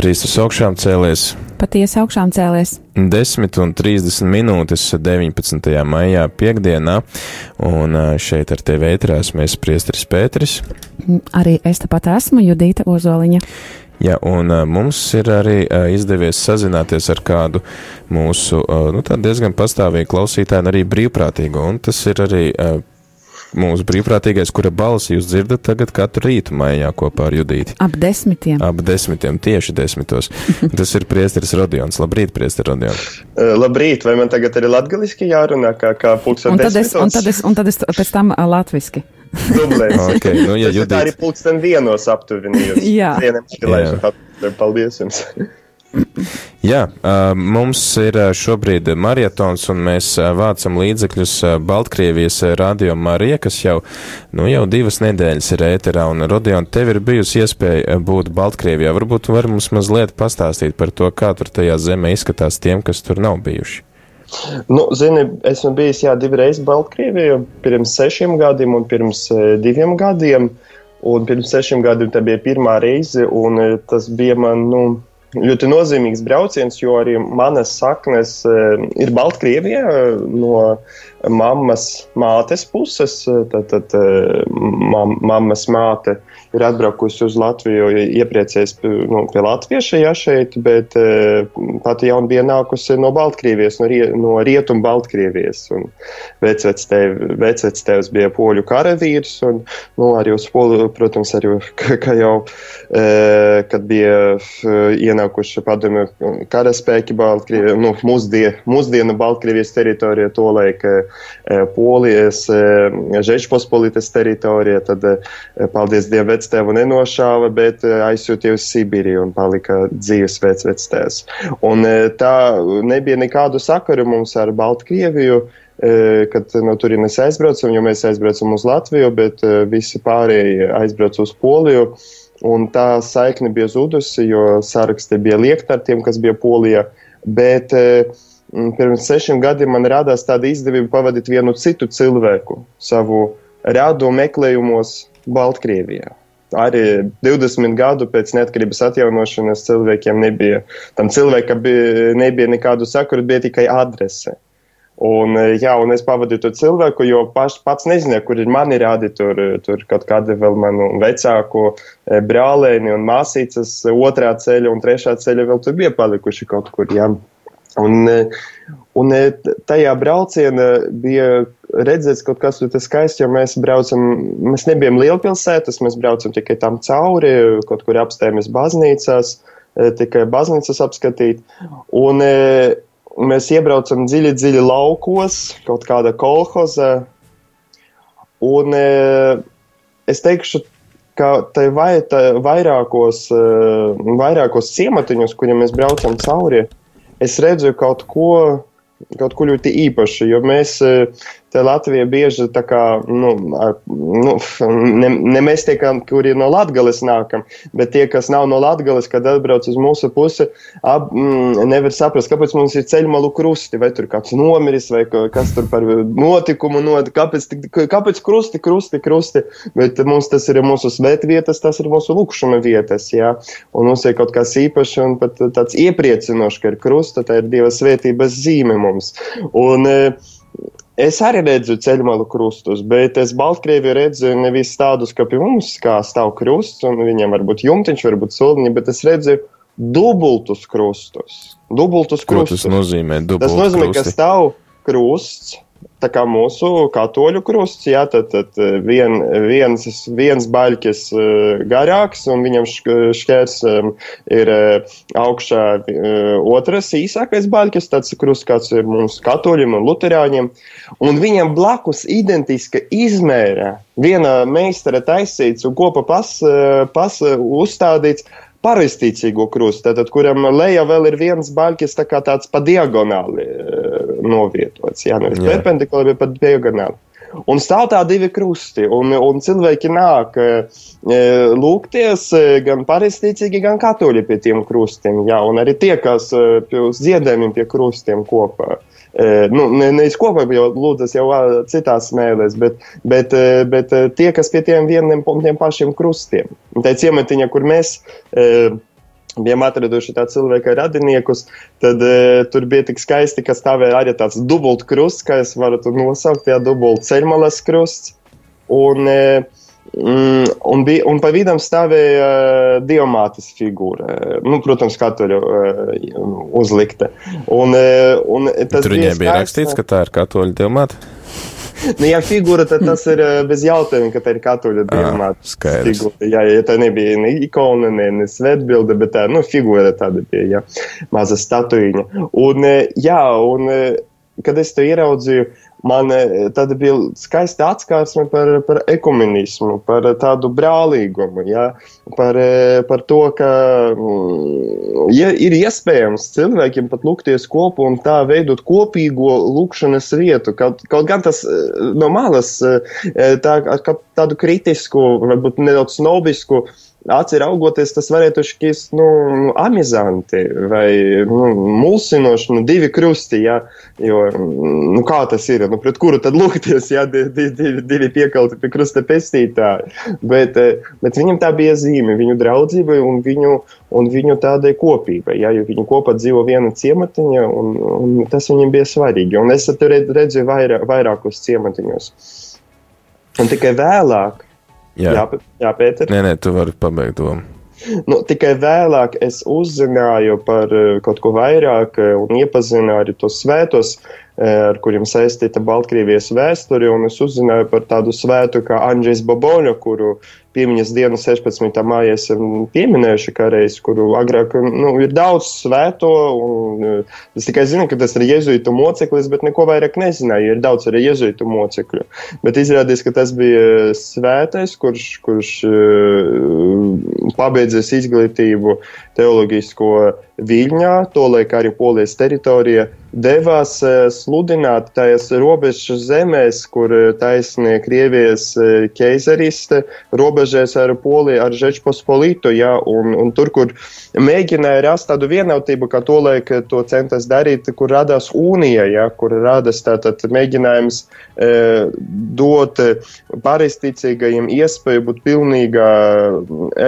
Kristus augšām cēlies. Patiesi augšām cēlies. 10 un 30 minūtes 19. maijā piekdienā, un šeit ar tevi ētrās mēs priestris Pēteris. Arī es tepat esmu Judīta Ozoliņa. Jā, un mums ir arī izdevies sazināties ar kādu mūsu nu, diezgan pastāvīgu klausītāju, arī brīvprātīgo. Un tas ir arī mūsu brīvprātīgais, kura balsi jūs dzirdat tagad katru rītu mājā kopā ar Judīti. Ap desmitiem. Ap desmitiem, tieši desmitos. Tas ir priesteris Rodions. Labrīt, priesteri Rodions. Uh, labrīt, vai man tagad ir latgaliski jārunā, kā, kā pulksten un tad es, un tad es, un tad es pēc tam uh, latviski. Dublēs. okay, nu, ja Judīts... Tā arī pulksten vienos aptuveni. Jā. Vienam, Paldies jums. Jā, mums ir šobrīd marietons, un mēs vācam līdzekļus Baltkrievijas radio Marija, kas jau, nu, jau divas nedēļas ir ēterā, un Rodion, tev ir bijusi iespēja būt Baltkrievijā. Varbūt var mums mazliet pastāstīt par to, kā tur tajā zemē izskatās tiem, kas tur nav bijuši. Nu, zini, esmu bijis jā, divreiz Baltkrievijā, pirms sešiem gadiem un pirms diviem gadiem. Un pirms sešiem gadiem tā bija pirmā reize, un tas bija man, nu, ļoti nozīmīgs brauciens, jo arī manas saknes uh, ir Baltkrievijā no mammas mātes puses. Tad, tad uh, mam, mammas māte ir atbraukusi uz Latviju, iepriecējies nu, pie latvieša ja, šeit, bet uh, pati jau bija nākusi no Baltkrievijas, no, rie, no Rietumu Baltkrievijas. Vecvectēvs bija poļu karavīrs, un nu, arī uz polu, protams, arī, ka jau, uh, kad bija ienākuši padomju karaspēki Baltkrievijā, nu, mūsdien, mūsdienu Baltkrievijas teritorijā, to laika Polijas, e, Žečpospolitas teritorijā, tad, e, paldies Dievam, vectēvu nenošāva, bet aizsūtīja uz Sibīriju un palika dzīves vec vectēvs. Un tā nebija nekādu sakaru mums ar Baltkrieviju kad no turienes aizbraucam, jo mēs aizbraucam uz Latviju, bet visi pārējie aizbrauc uz Poliju. Un tā saikne bija zudusi, jo saraksti bija liekti ar tiem, kas bija Polijā. Bet e, pirms sešiem gadiem man radās tāda izdevība pavadīt vienu citu cilvēku savu rādu meklējumos Baltkrievijā. Arī 20 gadu pēc neatkarības atjaunošanas cilvēkiem nebija, tam cilvēkam bija, nebija nekādu sakuru, bija tikai adrese. Un, e, jā, un es pavadīju to cilvēku, jo paš, pats nezināju, kur ir mani rādi. Tur, tur kaut kādi vēl manu vecāku e, brālēni un māsīcas otrā ceļa un trešā ceļa vēl tur bija palikuši kaut kur. Jā. Un, e, un tajā braucienā bija redzēts kaut kas ļoti skaists, jo mēs braucam, mēs nebijām lielpilsētas, mēs braucam tikai tam cauri, kaut kur apstājamies baznīcās, tikai baznīcas apskatīt. Un, mēs iebraucam dziļi, dziļi laukos, kaut kāda kolhoza. Un es teikšu, ka tai vai, tai vairākos, vairākos ciematiņos, kuriem mēs braucam cauri, es redzu kaut ko, kaut ko ļoti īpašu, jo mēs e, Te Latvija bieži tā kā, nu, nu ne, ne mēs tie, kuri no Latgales nākam, bet tie, kas nav no Latgales, kad atbrauc uz mūsu pusi, ab, mm, nevar saprast, kāpēc mums ir ceļmalu krusti, vai tur kāds nomiris, vai kas tur par notikumu, not, kāpēc, kāpēc krusti, krusti, krusti, bet mums tas ir mūsu svētvietas, tas ir mūsu lukšuma vietas, jā, un mums ir kaut kas īpašs un pat tāds iepriecinošs, ka ir krusta, tā ir Dieva svētības zīme mums. Un, uh, Es arī redzu ceļmalu krustus, bet es Baltkrieviju redzu nevis tādus, kā pie mums, kā stāv krusts, un viņiem var būt jumtiņš, varbūt soliņi, bet es redzu dubultus krustus. Dubultus krustus. Ko tas nozīmē? Tas nozīmē, krusti? ka stāv krusts tā kā mūsu katoļu krusts, jā, tad, tad eh, vien, viens, viens baļķis uh, garāks un viņam šķērs um, ir augšā otrs īsākais baļķis, tāds krusts, kāds ir mūsu katoļiem un luterāņiem, un viņam blakus identiska izmēra. Viena meistara taisīts un kopa pas, pas uzstādīts pareizticīgo krustu, tātad, kuram lejā vēl ir viens baļķis tā kā tāds pa diagonāli novietots, jā, nevis perpendikulāri, bet pa diagonāli. Un stāv tā divi krusti, un, un cilvēki nāk e, lūgties gan pareizticīgi, gan katoļi pie tiem krustiem, jā, un arī tie, kas pie ziedējumiem pie krustiem kopā. E, nu, ne, nevis kopā, jo lūdzas jau citās smēlēs, bet, bet, e, bet tie, kas pie tiem vieniem tiem pašiem krustiem. Tā ir ciematiņa, kur mēs bijām atraduši tādu cilvēku radiniekus, tad uh, tur bija tik skaisti, ka stāvēja arī tāds dubult krusts, kā es varu to nosaukt, jā, dubult ceļmalas krusts. Un, uh, Mm, un, bija, un pa vidam stāvēja uh, diamātas figūra. Nu, protams, katoļu uh, uzlikta. Un, uh, un tas Tur viņai bija rakstīts, ka tā ir katoļu diamāta. Nu, ja figūra, tad tas ir bez jautājuma, ka tā ir katoļa diamāta. Skaidrs. Jā, ja tā nebija ne ikona, ne, ne svētbilde, bet tā, nu, figūra tāda bija, jā, maza statuīņa. Un, jā, un, kad es to ieraudzīju, man e, tad bija skaista atskārsme par, par ekumenismu, par tādu brālīgumu, ja? par, e, par to, ka mm, ja ir iespējams cilvēkiem pat lūgties kopā un tā veidot kopīgo lūkšanas vietu. Kaut, kaut gan tas e, no malas tā, tādu kritisku, varbūt nedaudz snobisku acī raugoties, tas varētu šķist nu, amizanti vai nu, mulsinoši, nu, divi krusti, jā, jo, nu, kā tas ir, nu, pret kuru tad lūgties, jā, divi, divi, divi piekalti pie krusta pestītāji, bet, eh, bet viņam tā bija zīme, viņu draudzībai un viņu, un viņu tādai kopībai, jā, jo viņi kopā dzīvo viena ciematiņa, un, un tas viņiem bija svarīgi, un es tur redzēju vairā, vairākus ciematiņus. Un tikai vēlāk, Jā, jā, jā Pēter. Nē, nē, tu vari pabeigt domu. Nu, tikai vēlāk es uzzināju par uh, kaut ko vairāk uh, un iepazinu arī tos svētos, uh, ar kuriem saistīta Baltkrievijas vēsture, un es uzzināju par tādu svētu kā Andrzejs Boboļo, kuru piemiņas dienu 16. māja esam pieminējuši kādreiz, kuru agrāk nu, ir daudz svēto. Un, eh, es tikai zinu, ka tas ir jezuītu moceklis, bet neko vairāk nezināju. Ir daudz arī jezuītu mocekļu. Bet izrādījās, ka tas bija svētais, kurš, kurš uh, pabeidzis izglītību teoloģisko Viļņā, tolaik arī Polijas teritorija, devās uh, sludināt tajās robežu zemēs, kur taisnie Krievijas keizariste robežu robežēs ar Poliju, ar Žečpospolitu, ja, un, un tur, kur mēģināja rast tādu vienotību, kā to laik to centas darīt, kur radāsūnija, ja, kur radās tātad mēģinājums e, dot pareizticīgajiem iespēju būt pilnīga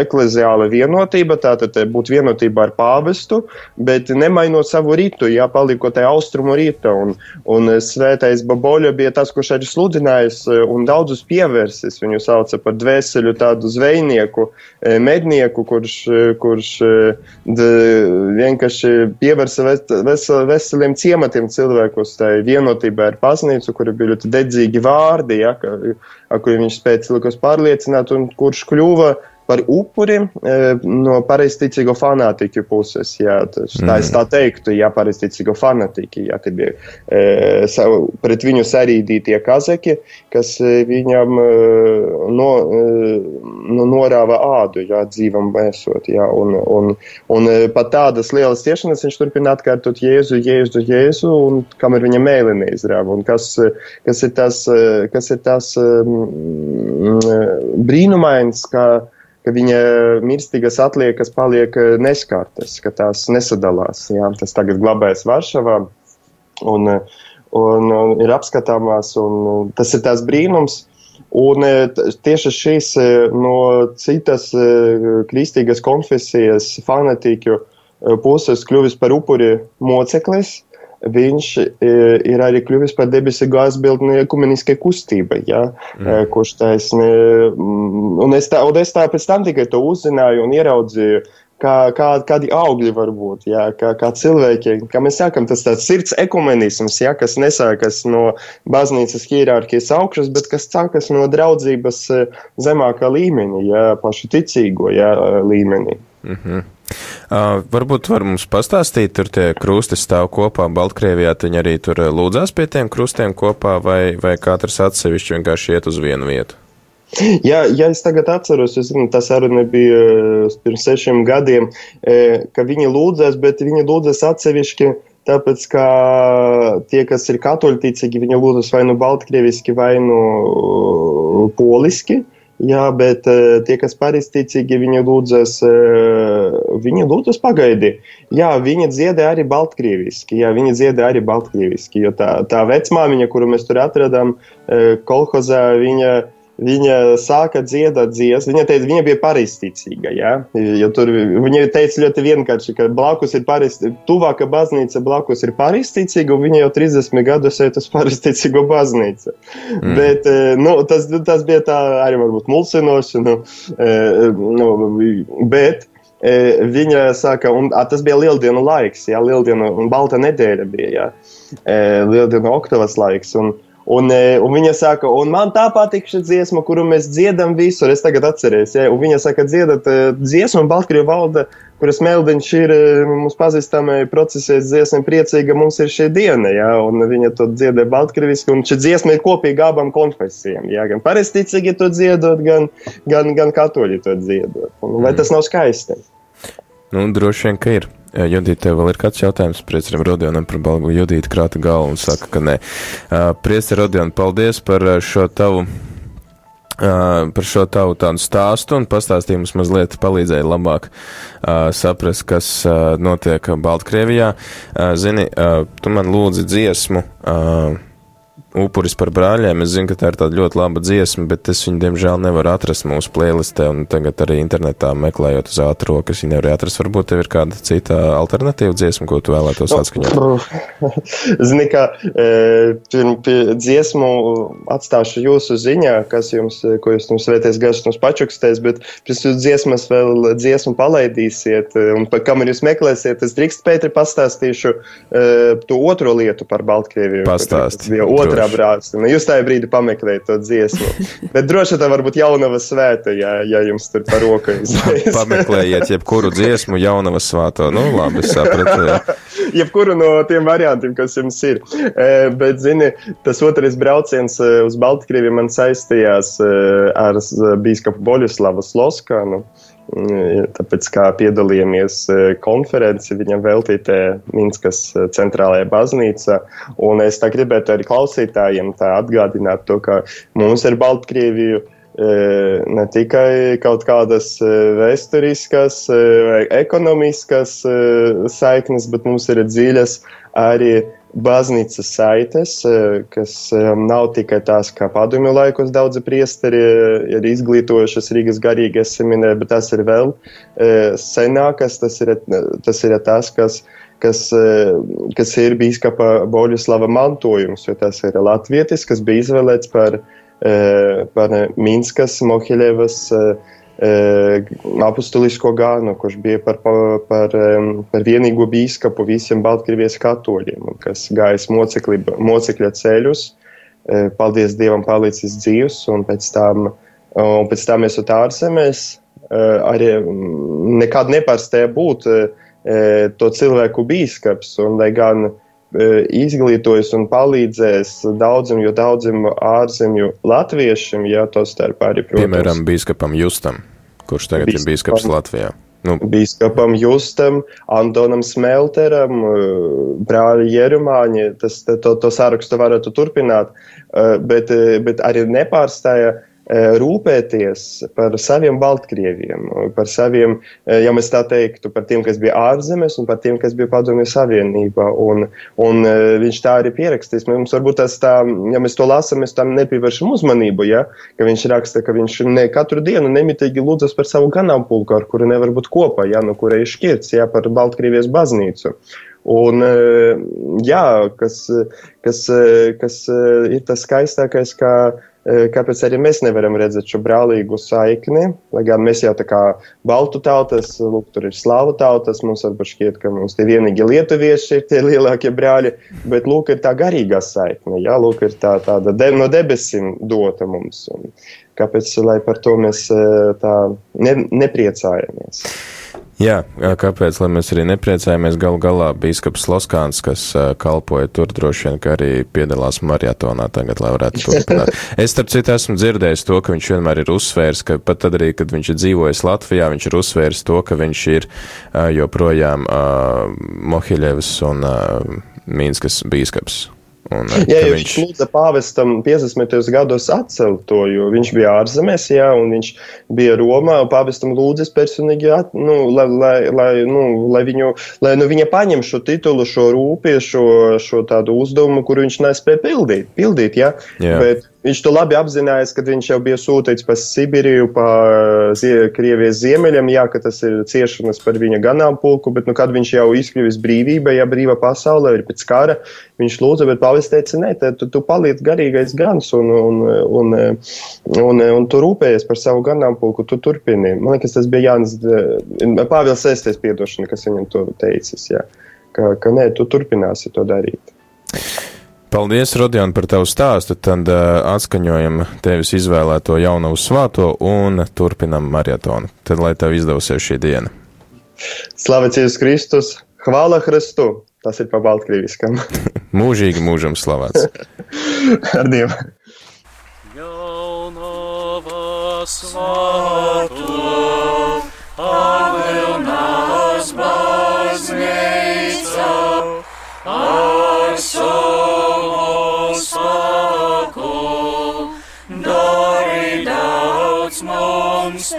ekleziāla vienotība, tātad būt vienotība ar pāvestu, bet nemainot savu rītu, ja, palikot tajā austrumu rīta, un, un svētais Baboļa bija tas, kurš arī sludinājis un daudzus pievērsis, viņu sauca par dvēseli tādu zvejnieku, e, mednieku, kurš, e, kurš e, vienkārši pievērsa vesel, veseliem ciematiem cilvēkus, tai vienotībai ar baznīcu, kuri bija ļoti dedzīgi vārdi, ja, ar kuriem viņš spēja cilvēkus pārliecināt, un kurš kļuva par upuri e, no pareizticīgo fanātiķu puses. Jā, tas, tā es tā teiktu, ja pareizticīgo fanātiķi, ja tie bija e, savu, pret viņu sarīdītie kazeki, kas e, viņam e, no, e, no, norāva ādu, jā, dzīvam esot, jā, un, un, un e, pat tādas lielas ciešanas viņš turpina atkārtot Jēzu, Jēzu, Jēzu, un kamēr viņa mēli neizrāva, un kas, kas ir tas, kas ir tas um, brīnumains, ka ka viņa mirstīgas atliekas paliek eh, neskartas, ka tās nesadalās. Jā. Tas tagad glabājas Varšavā un, eh, un, un ir apskatāmās, un tas ir tās brīnums. Un eh, tieši šīs no citas kristīgas konfesijas fanatiķu puses kļuvis par upuri moceklis, viņš e, ir arī kļuvis par debesīgu aizbildni ekumeniskai kustībai, ja, mm. E, kurš taisni, mm, un es tā, un es tā pēc tam tikai to uzzināju un ieraudzīju, kā, kā, kādi augļi var būt, jā, kā, kā cilvēki, kā mēs sakam, tas tāds sirds ekumenisms, jā, kas nesākas no baznīcas hierarhijas augšas, bet kas sākas no draudzības e, zemākā līmeņa, jā, pašu ticīgo, jā, līmenī. Mm -hmm. Uh, varbūt var mums pastāstīt, tur tie krusti stāv kopā Baltkrievijā, viņi arī tur lūdzās pie tiem krustiem kopā, vai, vai katrs atsevišķi vienkārši iet uz vienu vietu? Jā, ja es tagad atceros, es zinu, tas arī nebija pirms sešiem gadiem, ka viņi lūdzas, bet viņi lūdzas atsevišķi. Tāpēc, ka tie, kas ir katoļticīgi, viņi lūdzas vai nu baltkrieviski, vai nu poliski. Jā, bet uh, tie, kas pareizticīgi, viņi lūdzas, uh, viņi lūdzas pagaidi. Jā, viņi dziedē arī baltkrieviski, jā, viņi dziedē arī baltkrieviski, jo tā, tā vecmāmiņa, kuru mēs tur atradām, uh, kolhozā, viņa, viņa sāka dziedāt dziesmu. Viņa teica, viņa bija pareizticīga. Ja? Jo tur viņa teica ļoti vienkārši, ka blakus ir tuvāka baznīca blakus ir pareizticīga, un viņa jau 30 gadus iet uz pareizticīgo baznīcu. Mm. Bet nu, tas, tas bija tā arī varbūt mulsinoši. Nu, nu, bet viņa saka, un a, tas bija lieldienu laiks, jā, lieldienu un balta nedēļa bija, jā, lieldienu oktavas laiks. Un, Un, e, un viņa saka, un man tā patīk šī dziesma, kuru mēs dziedam visur. Es tagad atceros, ja? un viņa saka, dziedat e, dziesmu, un Baltkrievu valda, kuras meldiņš ir e, mums pazīstama procesēs dziesma, priecīga mums ir šī diena, ja? un viņa to dziedē Baltkrieviski, un šī dziesma ir kopīga abām konfesijām, ja? gan paresticīgi to dziedot, gan, gan, gan katoļi to dziedot. Un, vai tas nav skaisti? Nu, droši vien, ka ir. Judita, tev vēl ir kāds jautājums priesterim Rodionam par balgu? Judita krāta galvu un saka, ka nē. Priester Rodion, paldies par šo tavu. Uh, par šo tavu tādu stāstu un pastāstīja mums mazliet palīdzēja labāk uh, saprast, kas uh, notiek Baltkrievijā. Uh, zini, uh, tu man lūdzi dziesmu. Uh, upuris par brāļiem. Es zinu, ka tā ir tāda ļoti laba dziesma, bet es viņu, diemžēl, nevaru atrast mūsu playlistē, un tagad arī internetā meklējot uz ātru rokas, viņu nevar atrast. Varbūt tev ir kāda cita alternatīva dziesma, ko tu vēlētos atskaņot. Zini, kā e, dziesmu atstāšu jūsu ziņā, kas jums, ko jūs mums vēties gašs mums pačukstēs, bet pirms jūs dziesmas vēl dziesmu palaidīsiet, e, un pa kamēr jūs meklēsiet, es drīkst Pētri pastāstīšu uh, to otro lietu par Baltkrieviju. Pastāst. Otrā otrā brāzta. Nu, jūs tajā brīdī pameklējat to dziesmu. Bet droši tā varbūt jaunava svēta, ja, ja jums tur par roku izvēlēties. Pameklējiet jebkuru dziesmu jaunava svāto. Nu, labi, sapratu. Jebkuru no tiem variantiem, kas jums ir. E, bet, zini, tas otrais brauciens e, uz Baltkrieviju man saistījās e, ar bīskapu Boļuslavu Sloskanu. Mm, tāpēc, kā piedalījāmies e, konferenci viņam veltītē Minskas e, centrālajā baznīcā, un es tā gribētu arī klausītājiem tā atgādināt to, ka mums ir Baltkrieviju e, ne tikai kaut kādas vēsturiskas vai ekonomiskas saiknes, bet mums ir dziļas arī baznīcas saites, eh, kas eh, nav tikai tās, kā padomju laikos daudzi priesteri eh, ir izglītojušas Rīgas garīgās seminē, bet tas ir vēl senākas, tas ir tas, ir tas kas, kas, kas ir bīskapa Boļuslava mantojums, jo tas ir latvietis, kas bija izvēlēts par, par Minskas, Mohiļevas, apustulisko gānu, kurš bija par, par, par vienīgo bīskapu visiem Baltkrievijas katoļiem, kas gājis mocekļa, mocekļa ceļus, paldies Dievam, palicis dzīvs, un pēc tam, un pēc tam esot ārzemēs, arī nekad nepārstāja būt to cilvēku bīskaps, un lai gan izglītojas un palīdzēs daudziem, jo daudziem ārzemju latviešiem, ja to starp arī, protams. Piemēram, bīskapam Justam kurš tagad Bīskapam, ir bīskaps Latvijā. Nu. Bīskapam Justam, Antonam Smelteram, eh, brāļi Jerumāņi, tas, to, to sārakstu varētu turpināt, eh, bet, bet arī nepārstāja rūpēties par saviem Baltkrieviem, par saviem, eh, ja mēs tā teiktu, par tiem, kas bija ārzemēs un par tiem, kas bija Padomju Savienībā. Un, un eh, viņš tā arī pierakstīs. Mums varbūt tas tā, ja mēs to lasām, mēs tam nepievēršam uzmanību, ja, ka viņš raksta, ka viņš ne katru dienu nemitīgi lūdzas par savu ganāmpulku, ar kuru nevar būt kopā, ja, no kura ir šķirts, ja, par Baltkrievijas baznīcu. Un, jā, kas, kas, kas ir tas skaistākais, ka Kāpēc arī mēs nevaram redzēt šo brālīgu saikni? Lai gan mēs jau tā kā baltu tautas, lūk, tur ir slāvu tautas, mums varbūt šķiet, ka mums tie vienīgi lietuvieši ir tie lielākie brāļi, bet lūk, ir tā garīgā saikne, jā, lūk, ir tā tāda de, no debesīm dota mums. Un kāpēc, lai par to mēs tā ne, nepriecājamies? Jā, kāpēc, lai mēs arī nepriecājamies, galu galā bīskaps Loskāns, kas kalpoja tur droši vien, ka arī piedalās marietonā tagad, lai varētu turpināt. es, starp citu, esmu dzirdējis to, ka viņš vienmēr ir uzsvērs, ka pat tad arī, kad viņš ir dzīvojis Latvijā, viņš ir uzsvērs to, ka viņš ir joprojām uh, Mohiļevs un uh, Mīnskas bīskaps. Un, jā, ja viņš lūdza pāvestam 50. gados atcelt to, jo viņš bija ārzemēs, jā, un viņš bija Romā, un pāvestam lūdzas personīgi, at, nu, lai, lai, lai, nu, lai, viņu, lai nu, viņa paņem šo titulu, šo rūpie, šo, šo tādu uzdevumu, kuru viņš nespēja pildīt, pildīt jā. jā. Bet, Viņš to labi apzinājās, kad viņš jau bija sūtīts pa Sibīriju, pa zie, Krievijas ziemeļiem, jā, ka tas ir ciešanas par viņa ganāmpulku, bet, nu, kad viņš jau izkļuvis brīvība, ja brīva pasaulē ir pēc kara, viņš lūdza, bet pāvis teica, nē, te, tu, tu paliec garīgais gans un, un, un, un, un, un tu rūpējies par savu ganāmpulku, tu turpini. Man liekas, tas bija Jānis, Pāvils Sēsties piedošana, kas viņam to teicis, jā, ka, ka nē, tu turpināsi to darīt. Paldies, Rodion, par tavu stāstu. Tad uh, atskaņojam tevis izvēlēto jauno svāto un turpinam maratonu. Tad, lai tev izdosies šī diena. Slavēts Jēzus Kristus! Hvala Hristu! Tas ir pa baltkrieviskam. Mūžīgi mūžam slavēts. Ar Dievu! Jaunava svāto, mums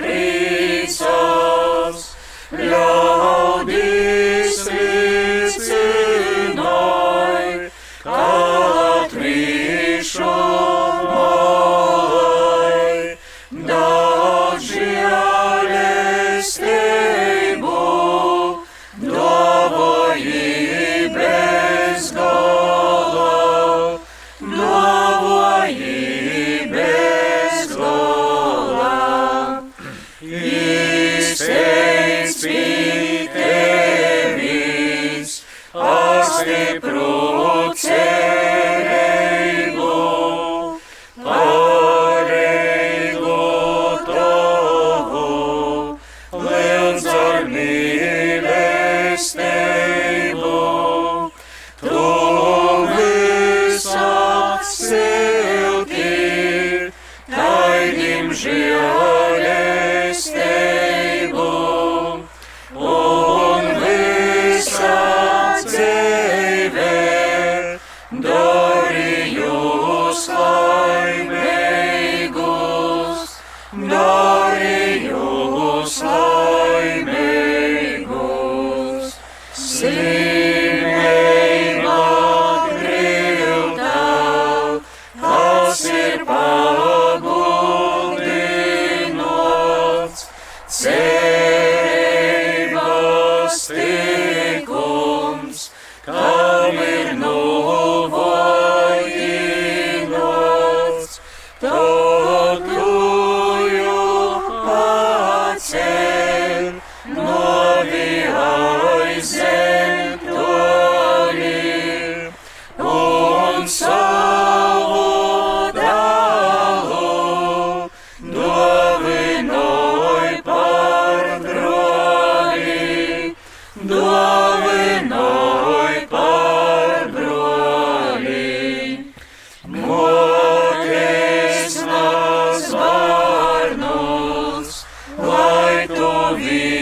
tu